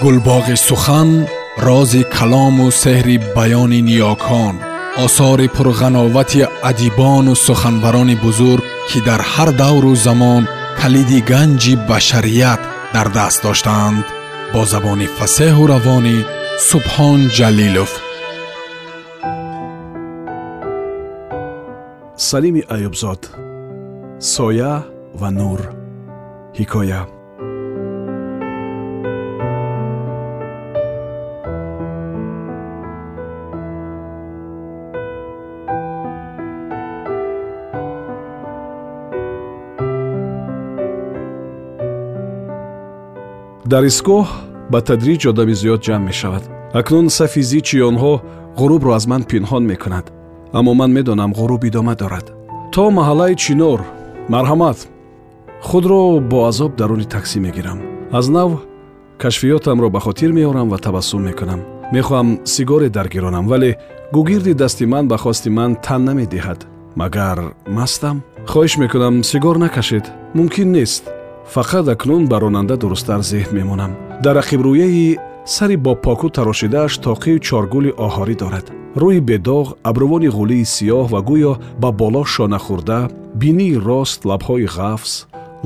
гулбоғи сухан рози калому сеҳри баёни ниёкон осори пурғановати адибону суханбарони бузург ки дар ҳар давру замон калиди ганҷи башарият дар даст доштаанд бо забони фасеҳу равонӣ субҳон ҷалилов салими аюбзод соя ва нур ҳикоя дар истгоҳ ба тадриҷ одами зиёд ҷамъ мешавад. Акнун сафи зичи онҳо ғурубро аз ман пинҳон мекунад аммо ман медонам ғуруб идома дорад. То маҳаллаи чинор марҳамат худро бо азоб даруни таксӣ мегирам. Аз нав кашфиётамро ба хотир меорам ва табассум мекунам. Мехоҳам сигаре даргиронам вале гугирди дасти ман ба хости ман тан намедиҳад. Магар мастам? Хоҳиш мекунам сигор накашед. Мумкин нест фақат акнун ба ронанда дурусттар зеҳн мемонам. Дар рақибрӯяи сари бо поку тарошидааш тоқию чоргули оҳорӣ дорад. Рӯи бедоғ абрувони ғулии сиёҳ ва гӯё ба боло шона хӯрда бинии рост лабҳои ғафз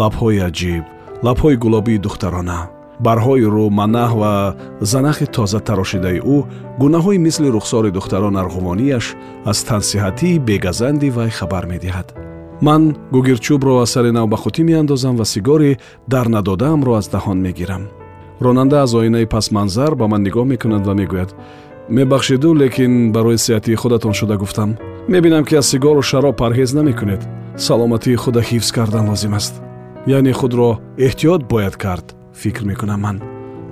лабҳои аҷиб лабҳои гулобии духтарона. Барҳои рӯ манаҳ ва занахи тоза тарошидаи ӯ гунаҳои мисли рухсори духтарон арғувонияш аз тансиҳатии бегазанди вай хабар медиҳад ман гугирчӯбро аз сари нав ба хотӣ меандозам ва сигори дар надодаамро аз даҳон мегирам. Ронанда аз оинаи пасманзар ба ман нигоҳ мекунад ва мегӯяд. Мебахшеду лекин барои сеҳати худатон шуда гуфтам. Мебинам ки аз сигору шароб парҳез намекунед. Саломатии худа ҳифз кардан лозим аст. Яъне худро эҳтиёт бояд кард фикр мекунам ман.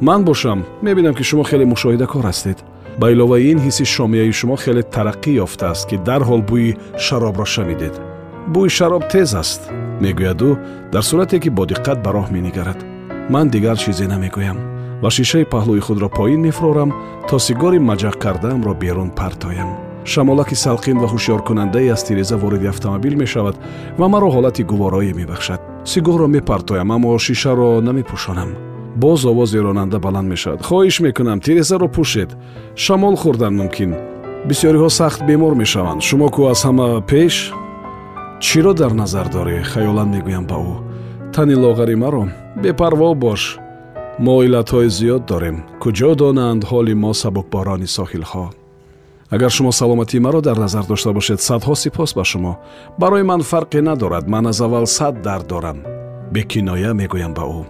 Ман бошам. Мебинам ки шумо хеле мушоҳидакор ҳастед. Ба иловаи ин ҳисси шомияи шумо хеле тараққӣ ёфтааст ки дарҳол бӯи шаробро шамидед бӯи шароб тез аст мегӯяд ӯ дар сурате ки бо диққат ба роҳ менигарад. Ман дигар чизе намегӯям ва шишаи паҳлӯи худро поин мефурорам то сигори маҷақ кардаамро берун партоям. Шамолаки салқин ва ҳушёркунандае аз тиреза вориди автомобил мешавад ва маро ҳолати гувороӣ мебахшад. Сигорро мепартоям аммо шишаро намепӯшонам. Боз овози ронанда баланд мешавад. Хоҳиш мекунам тирезаро пӯшед. Шамол хӯрдан мумкин. Бисёриҳо сахт бемор мешаванд. Шумо кӯ аз ҳама пеш чиро дар назар дорӣ хаёлан мегӯям ба ӯ. Тани лоғари маро бепарво бош. Мо иллатҳои зиёд дорем. Куҷо донанд ҳоли мо сабукборони соҳилҳо агар шумо саломатии маро дар назар дошта бошед садҳо сипос ба шумо. Барои ман фарқе надорад. Ман аз аввал сад дард дорам. Бекиноя мегӯям ба ӯ.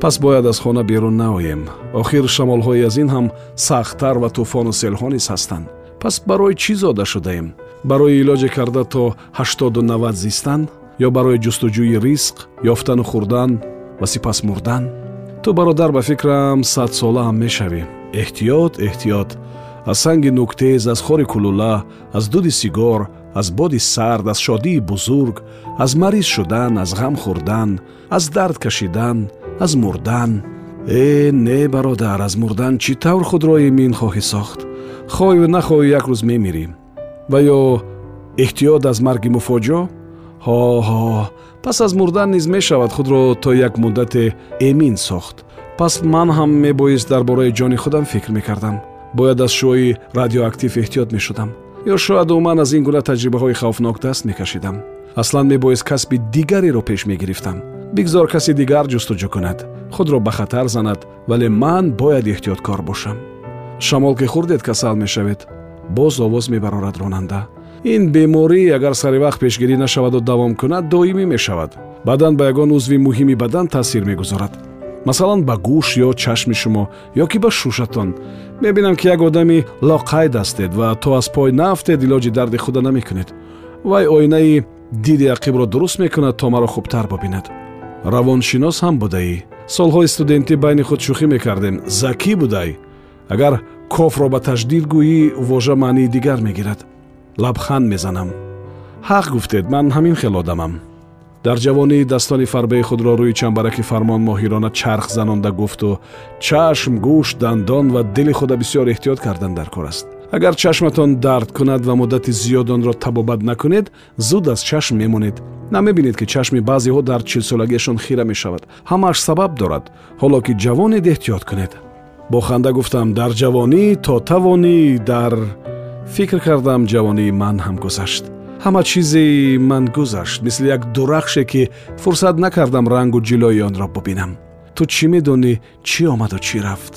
Пас бояд аз хона берун наоем. Охир шамолҳои аз ин ҳам сахттар ва тӯфону селҳо низ ҳастанд. Пас барои чӣ зода шудаем барои илоҷе карда то ҳаштоду навад зистан ё барои ҷустуҷӯи ризқ ёфтану хӯрдан ва сипас мурдан? Ту бародар ба фикрам садсолаам мешавӣ. Эҳтиёт эҳтиёт. Аз санги нуктез аз хори кулула аз дуди сигор аз боди сард аз шодии бузург аз мариз шудан аз ғам хӯрдан аз дард кашидан аз мурдан. Э не бародар аз мурдан чӣ тавр худро эмин хоҳӣ сохт? Хоҳиву нахоҳӣ як рӯз мемирӣ ва ё эҳтиёт аз марги муфоҷио ҳо ҳо пас аз мурдан низ мешавад худро то як муддате эмин сохт. Пас ман ҳам мебоист дар бораи ҷони худам фикр мекардам. Бояд аз шӯи радиоактив эҳтиёт мешудам. Ё шояду ман аз ин гуна таҷрибаҳои хавфнок даст мекашидам. Аслан мебоист касби дигареро пеш мегирифтам. Бигзор каси дигар ҷустуҷӯ кунад. Худро ба хатар занад вале ман бояд эҳтиёткор бошам. Шамол ки хӯрдед касал мешавед боз овоз мебарорад ронанда. Ин беморӣ агар сари вақт пешгирӣ нашаваду давом кунад доимӣ мешавад. Баъдан ба ягон узви муҳими бадан таъсир мегузорад. Масалан ба гӯш ё чашми шумо ё ки ба шушатон. Мебинам ки як одами лоқайд ҳастед ва то аз пой нафтед илоҷи дарди худа намекунед. Вай оинаи диди ақибро дуруст мекунад то маро хубтар бубинад равоншинос ҳам будаӣ. Солҳои студентӣ байни худ шӯхӣ мекардем. Закӣ будай? Агар кофро ба таҷдид гӯӣ вожа маънии дигар мегирад. Лабханд мезанам. Ҳақ гуфтед ман ҳамин хел одамам. Дар ҷавонӣдастони фарбаи худро рӯи чамбараки фармон моҳирона чарх занонда гуфту чашм гӯш дандон ва дили худа бисёр эҳтиёт кардан дар кор аст. Агар чашматон дард кунад ва муддати зиёд онро табобат накунед зуд аз чашм мемонед. Намебинед ки чашми баъзеҳо дар чилсолагиашон хира мешавад. Ҳамааш сабаб дорад ҳоло ки ҷавонед эҳтиёт кунед бо ханда гуфтам дар ҷавонӣ то тавонӣ дар фикр кардам ҷавонии ман ҳам гузашт ҳама чизи ман гузашт мисли як дурахше ки фурсат накардам рангу ҷилои онро бубинам ту чӣ медонӣ чӣ омаду чӣ рафт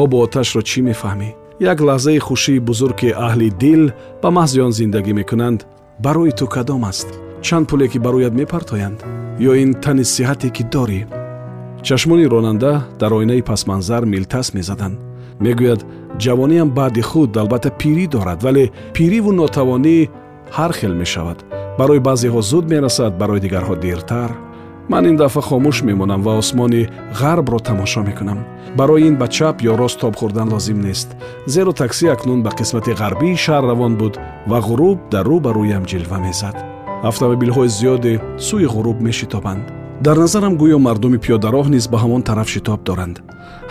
обу оташро чӣ мефаҳмӣ як лаҳзаи хушии бузург ки аҳли дил ба маҳзи он зиндагӣ мекунанд барои ту кадом аст чанд пуле ки барояд мепартоянд ё ин тани сиҳате ки дорӣ чашмони ронанда дар оинаи пасманзар милтас мезаданд. Мегӯяд ҷавониам баъди худ албатта пирӣ дорад вале пириву нотавонӣ ҳар хел мешавад. Барои баъзеҳо зуд мерасад барои дигарҳо дертар ман ин дафъа хомӯш мемонам ва осмони ғарбро тамошо мекунам. Барои ин ба чап ё рост тоб хӯрдан лозим нест. Зеро таксӣ акнун ба қисмати ғарбии шаҳр равон буд ва ғуруб дар рӯ ба рӯям ҷилва мезад. Автомобилҳои зиёде сӯи ғуруб мешитобанд дар назарам гӯё мардуми пиёдароҳ низ ба ҳамон тараф шитоб доранд.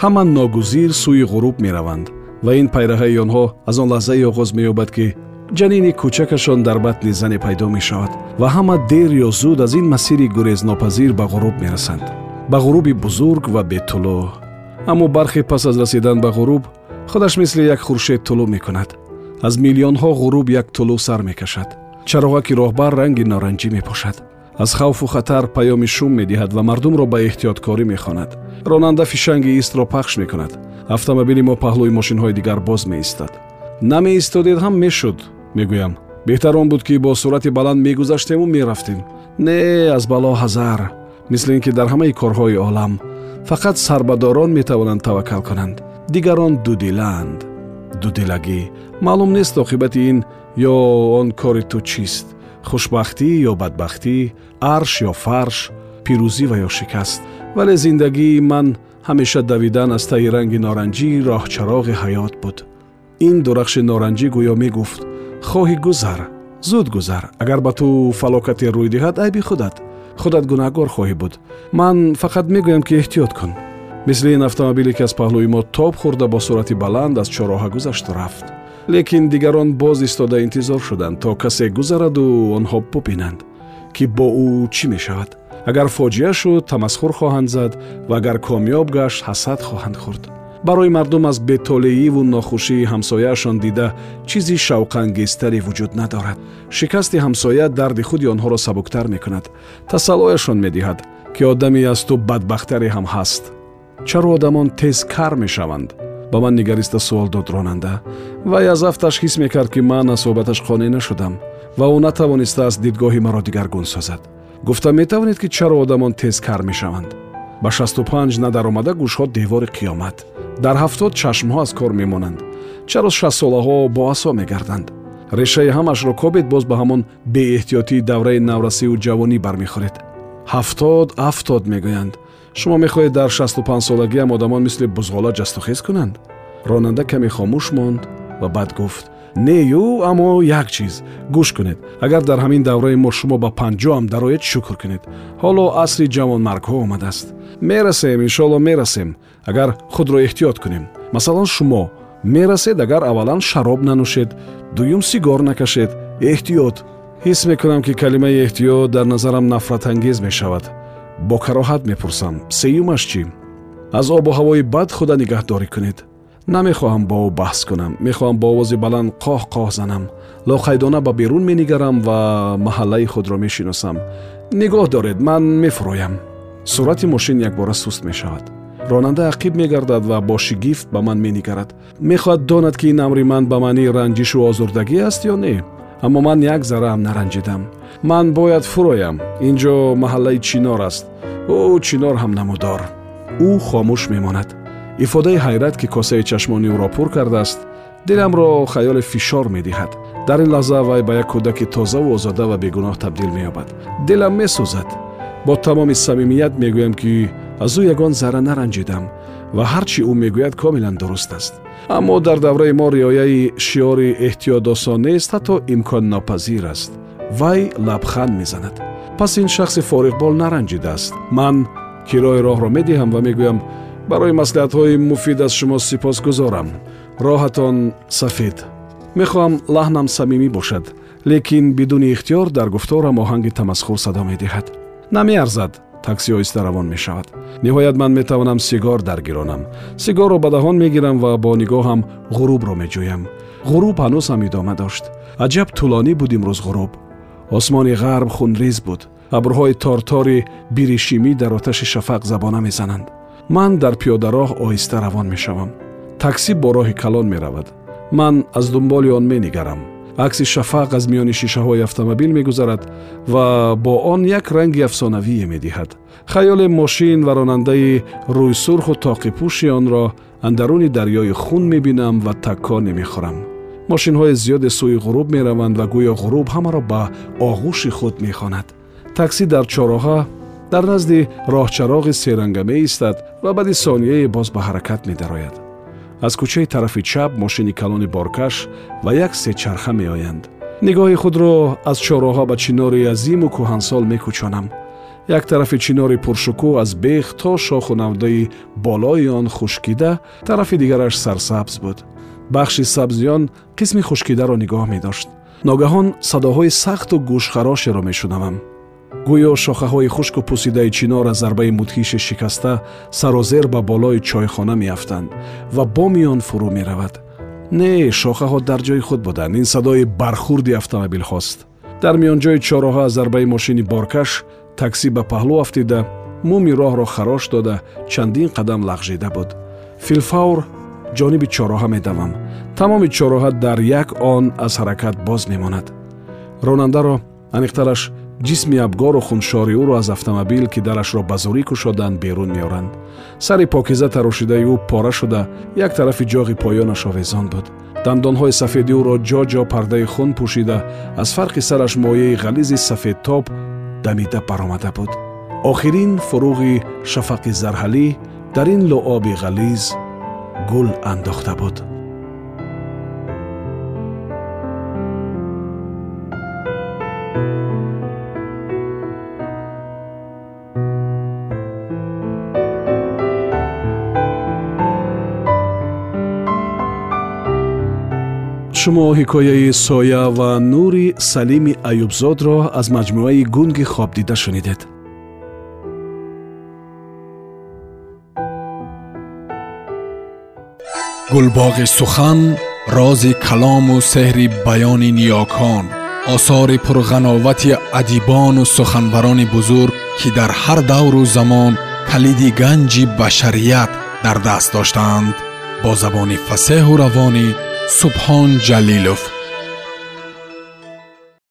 Ҳама ногузир сӯи ғуруб мераванд ва ин пайраҳаи онҳо аз он лаҳзае оғоз меёбад ки ҷанини кӯчакашон дар батни зане пайдо мешавад ва ҳама дер ё зуд аз ин масири гурезнопазир ба ғуруб мерасанд. Ба ғуруби бузург ва бетулӯ аммо бархе пас аз расидан ба ғуруб худаш мисли як хуршед тулӯ мекунад. Аз миллионҳо ғуруб як тулӯ сар мекашад. Чароғаки роҳбар ранги норанҷӣ мепошад аз хавфу хатар паёми шум медиҳад ва мардумро ба эҳтиёткорӣ мехонад. ронанда фишанги истро пахш мекунад. автомобили мо паҳлӯи мошинҳои дигар боз меистад. намеистодед ҳам мешуд мегӯям. беҳтар он буд ки бо суръати баланд мегузаштему мерафтем. не аз бало ҳазар мисли ин ки дар ҳамаи корҳои олам фақат сарбадорон метавонанд таваккал кунанд. дигарон дудилаанд дудилагӣ. маълум нест оқибати ин ё он кори ту чист хушбахтӣ ё бадбахтӣ арш ё фарш пирӯзӣ ва ё шикаст вале зиндагии ман ҳамеша давидан аз таи ранги норанҷии роҳчароғи ҳаёт буд ин дурахши норанҷӣ гӯё мегуфт хоҳӣ гузар зуд гузар агар ба ту фалокате рӯй диҳад айби худат худат гунаҳгор хоҳӣ буд ман фақат мегӯям ки эҳтиёт кун мисли ин автомобиле ки аз паҳлӯи мо тоб хӯрда бо суръати баланд аз чороҳа гузашту рафт лекин дигарон боз истода интизор шуданд то касе гузараду онҳо бубинанд ки бо ӯ чӣ мешавад? Агар фоҷиа шуд тамасхур хоҳанд зад ва агар комёб гашт ҳасад хоҳанд хӯрд. Барои мардум аз бетолеиву нохушии ҳамсояашон дида чизи шавқангезтаре вуҷуд надорад. Шикасти ҳамсоя дарди худи онҳоро сабуктар мекунад. Тасаллояшон медиҳад ки одами аз ту бадбахтаре ҳам ҳаст. Чаро одамон тез кар мешаванд ба ман нигариста суол дод ронанда. Вай аз афташ ҳис мекард ки ман аз соҳбаташ қонеъ нашудам ва ӯ натавонистааст дидгоҳи маро дигаргун созад. Гуфтам метавонед ки чаро одамон тез кар мешаванд. Ба шасту панҷ надаромада гӯшҳо девори қиёмат. Дар ҳафтод чашмҳо аз кор мемонанд. Чаро шастсолаҳо боасо мегарданд. Решаи ҳамашро кобед боз ба ҳамон беэҳтиётии давраи наврасиву ҷавонӣ бармехӯред. Ҳафтод афтод мегӯянд шумо мехоҳед дар шасту панҷсолагиам одамон мисли бузғола ҷастухез кунанд. Ронанда каме хомӯш монд ва баъд гуфт нею аммо як чиз гӯш кунед. Агар дар ҳамин давраи мо шумо ба панҷоам дароед шукр кунед. Ҳоло асри ҷавонмаргҳо омадааст. Мерасем иншоалло мерасем агар худро эҳтиёт кунем. Масалан шумо мерасед агар аввалан шароб нанӯшед дуюм сигор накашед. Эҳтиёт. Ҳис мекунам ки калимаи эҳтиёт дар назарам нафратангез мешавад бо кароҳат мепурсам. Сеюмаш чӣ? Аз обу ҳавои бад худа нигаҳдорӣ кунед. Намехоҳам бо ӯ баҳс кунам. Мехоҳам бо овози баланд қоҳ қоҳ занам. Лоқайдона ба берун менигарам ва маҳаллаи худро мешиносам. Нигоҳ доред ман мефуроям. Суръати мошин якбора суст мешавад. Ронанда ақиб мегардад ва бо шигифт ба ман менигарад. Мехоҳад донад ки ин амри ман ба маънии ранҷишу озурдагӣ аст ё не аммо ман як зарраам наранҷидам. Ман бояд фуроям. Ин ҷо маҳаллаи чинор аст. Ӯ чинор ҳам намудор. Ӯ хомӯш мемонад. Ифодаи ҳайрат ки косаи чашмони ӯро пур кардааст диламро хаёли фишор медиҳад. Дар ин лаҳза вай ба як кӯдаки тозаву озода ва бегуноҳ табдил меёбад. Дилам месӯзад. Бо тамоми самимият мегӯям ки аз ӯ ягон зарра наранҷидам ва ҳар чӣ ӯ мегӯяд комилан дуруст аст аммо дар давраи мо риояи шиёри эҳтиёт осон нест ҳатто имконнопазир аст. Вай лабханд мезанад. Пас ин шахси фориғбол наранҷидааст. Ман кирои роҳро медиҳам ва мегӯям барои маслиҳатҳои муфид аз шумо сипосгузорам. Роҳатон сафед мехоҳам лаҳнам самимӣ бошад лекин бидуни ихтиёр дар гуфторам оҳанги тамасхур садо медиҳад. Намеарзад такси оҳиста равон мешавад ниҳоят ман метавонам сигор даргиронам сигорро ба даҳон мегирам ва бо нигоҳам ғурубро меҷӯям ғуруб ҳанӯз ҳам идома дошт аҷаб тӯлонӣ буд имрӯз ғуруб осмони ғарб хунриз буд абрҳои тортори биришимӣ дар оташи шафақ забона мезананд ман дар пиёдароҳ оҳиста равон мешавам таксӣ бо роҳи калон меравад ман аз дунболи он менигарам акси шафақ аз миёни шишаҳои автомобил мегузарад ва бо он як ранги афсонавие медиҳад хаёле мошин ва ронандаи рӯйсурху тоқипӯши онро андаруни дарёи хун мебинам ва такконе мехӯрам мошинҳои зиёде сӯи ғуруб мераванд ва гӯё ғуруб ҳамаро ба оғӯши худ мехонад таксӣ дар чороҳа дар назди роҳчароғи серанга меистад ва баъди сонияе боз ба ҳаракат медарояд аз кӯчаи тарафи чап мошини калони боркаш ва як сечарха меоянд. Нигоҳи худро аз чороҳа ба чинори азиму кӯҳансол мекӯчонам. Як тарафи чинори пуршукӯҳ аз бех то шоху навдаи болои он хушкида тарафи дигараш сарсабз буд. Бахши сабзи он қисми хушкидаро нигоҳ медошт. Ногаҳон садоҳои сахту гӯшхарошеро мешунавам гӯё шохаҳои хушку пусидаи чинор аз зарбаи мудҳише шикаста сарозер ба болои чойхона меафтанд ва боми он фурӯ меравад. Не шохаҳо дар ҷои худ буданд. Ин садои бархурди автомобилҳост дар миёнҷои чороҳа аз зарбаи мошини боркаш таксӣ ба паҳлӯ афтида муми роҳро харош дода чандин қадам лағжида буд. Филфавр ҷониби чороҳа медавам. Тамоми чороҳа дар як он аз ҳаракат боз мемонад. Ронандаро аниқтараш ҷисми абгору хуншори ӯро аз автомобил ки дарашро ба зурӣ кушоданд берун меоранд. Сари покиза тарошидаи ӯ пора шуда як тарафи ҷоғи поёнаш овезон буд дандонҳои сафеди ӯро ҷо ҷо пардаи хун пӯшида аз фарқи сараш мояи ғализи сафедтоб дамида баромада буд. Охирин фуруғи шафақи зарҳалӣ дар ин луоби ғализ гул андохта буд шумо ҳикояи соя ва нури салими аюбзодро аз маҷмӯаи гунги хобдида шунидед гулбоғи сухан рози калому сеҳри баёни ниёкон осори пурғановати адибону суханбарони бузург ки дар ҳар давру замон калиди ганҷи башарият дар даст доштаанд бо забони фасеҳу равонӣ سبحان جلیلوف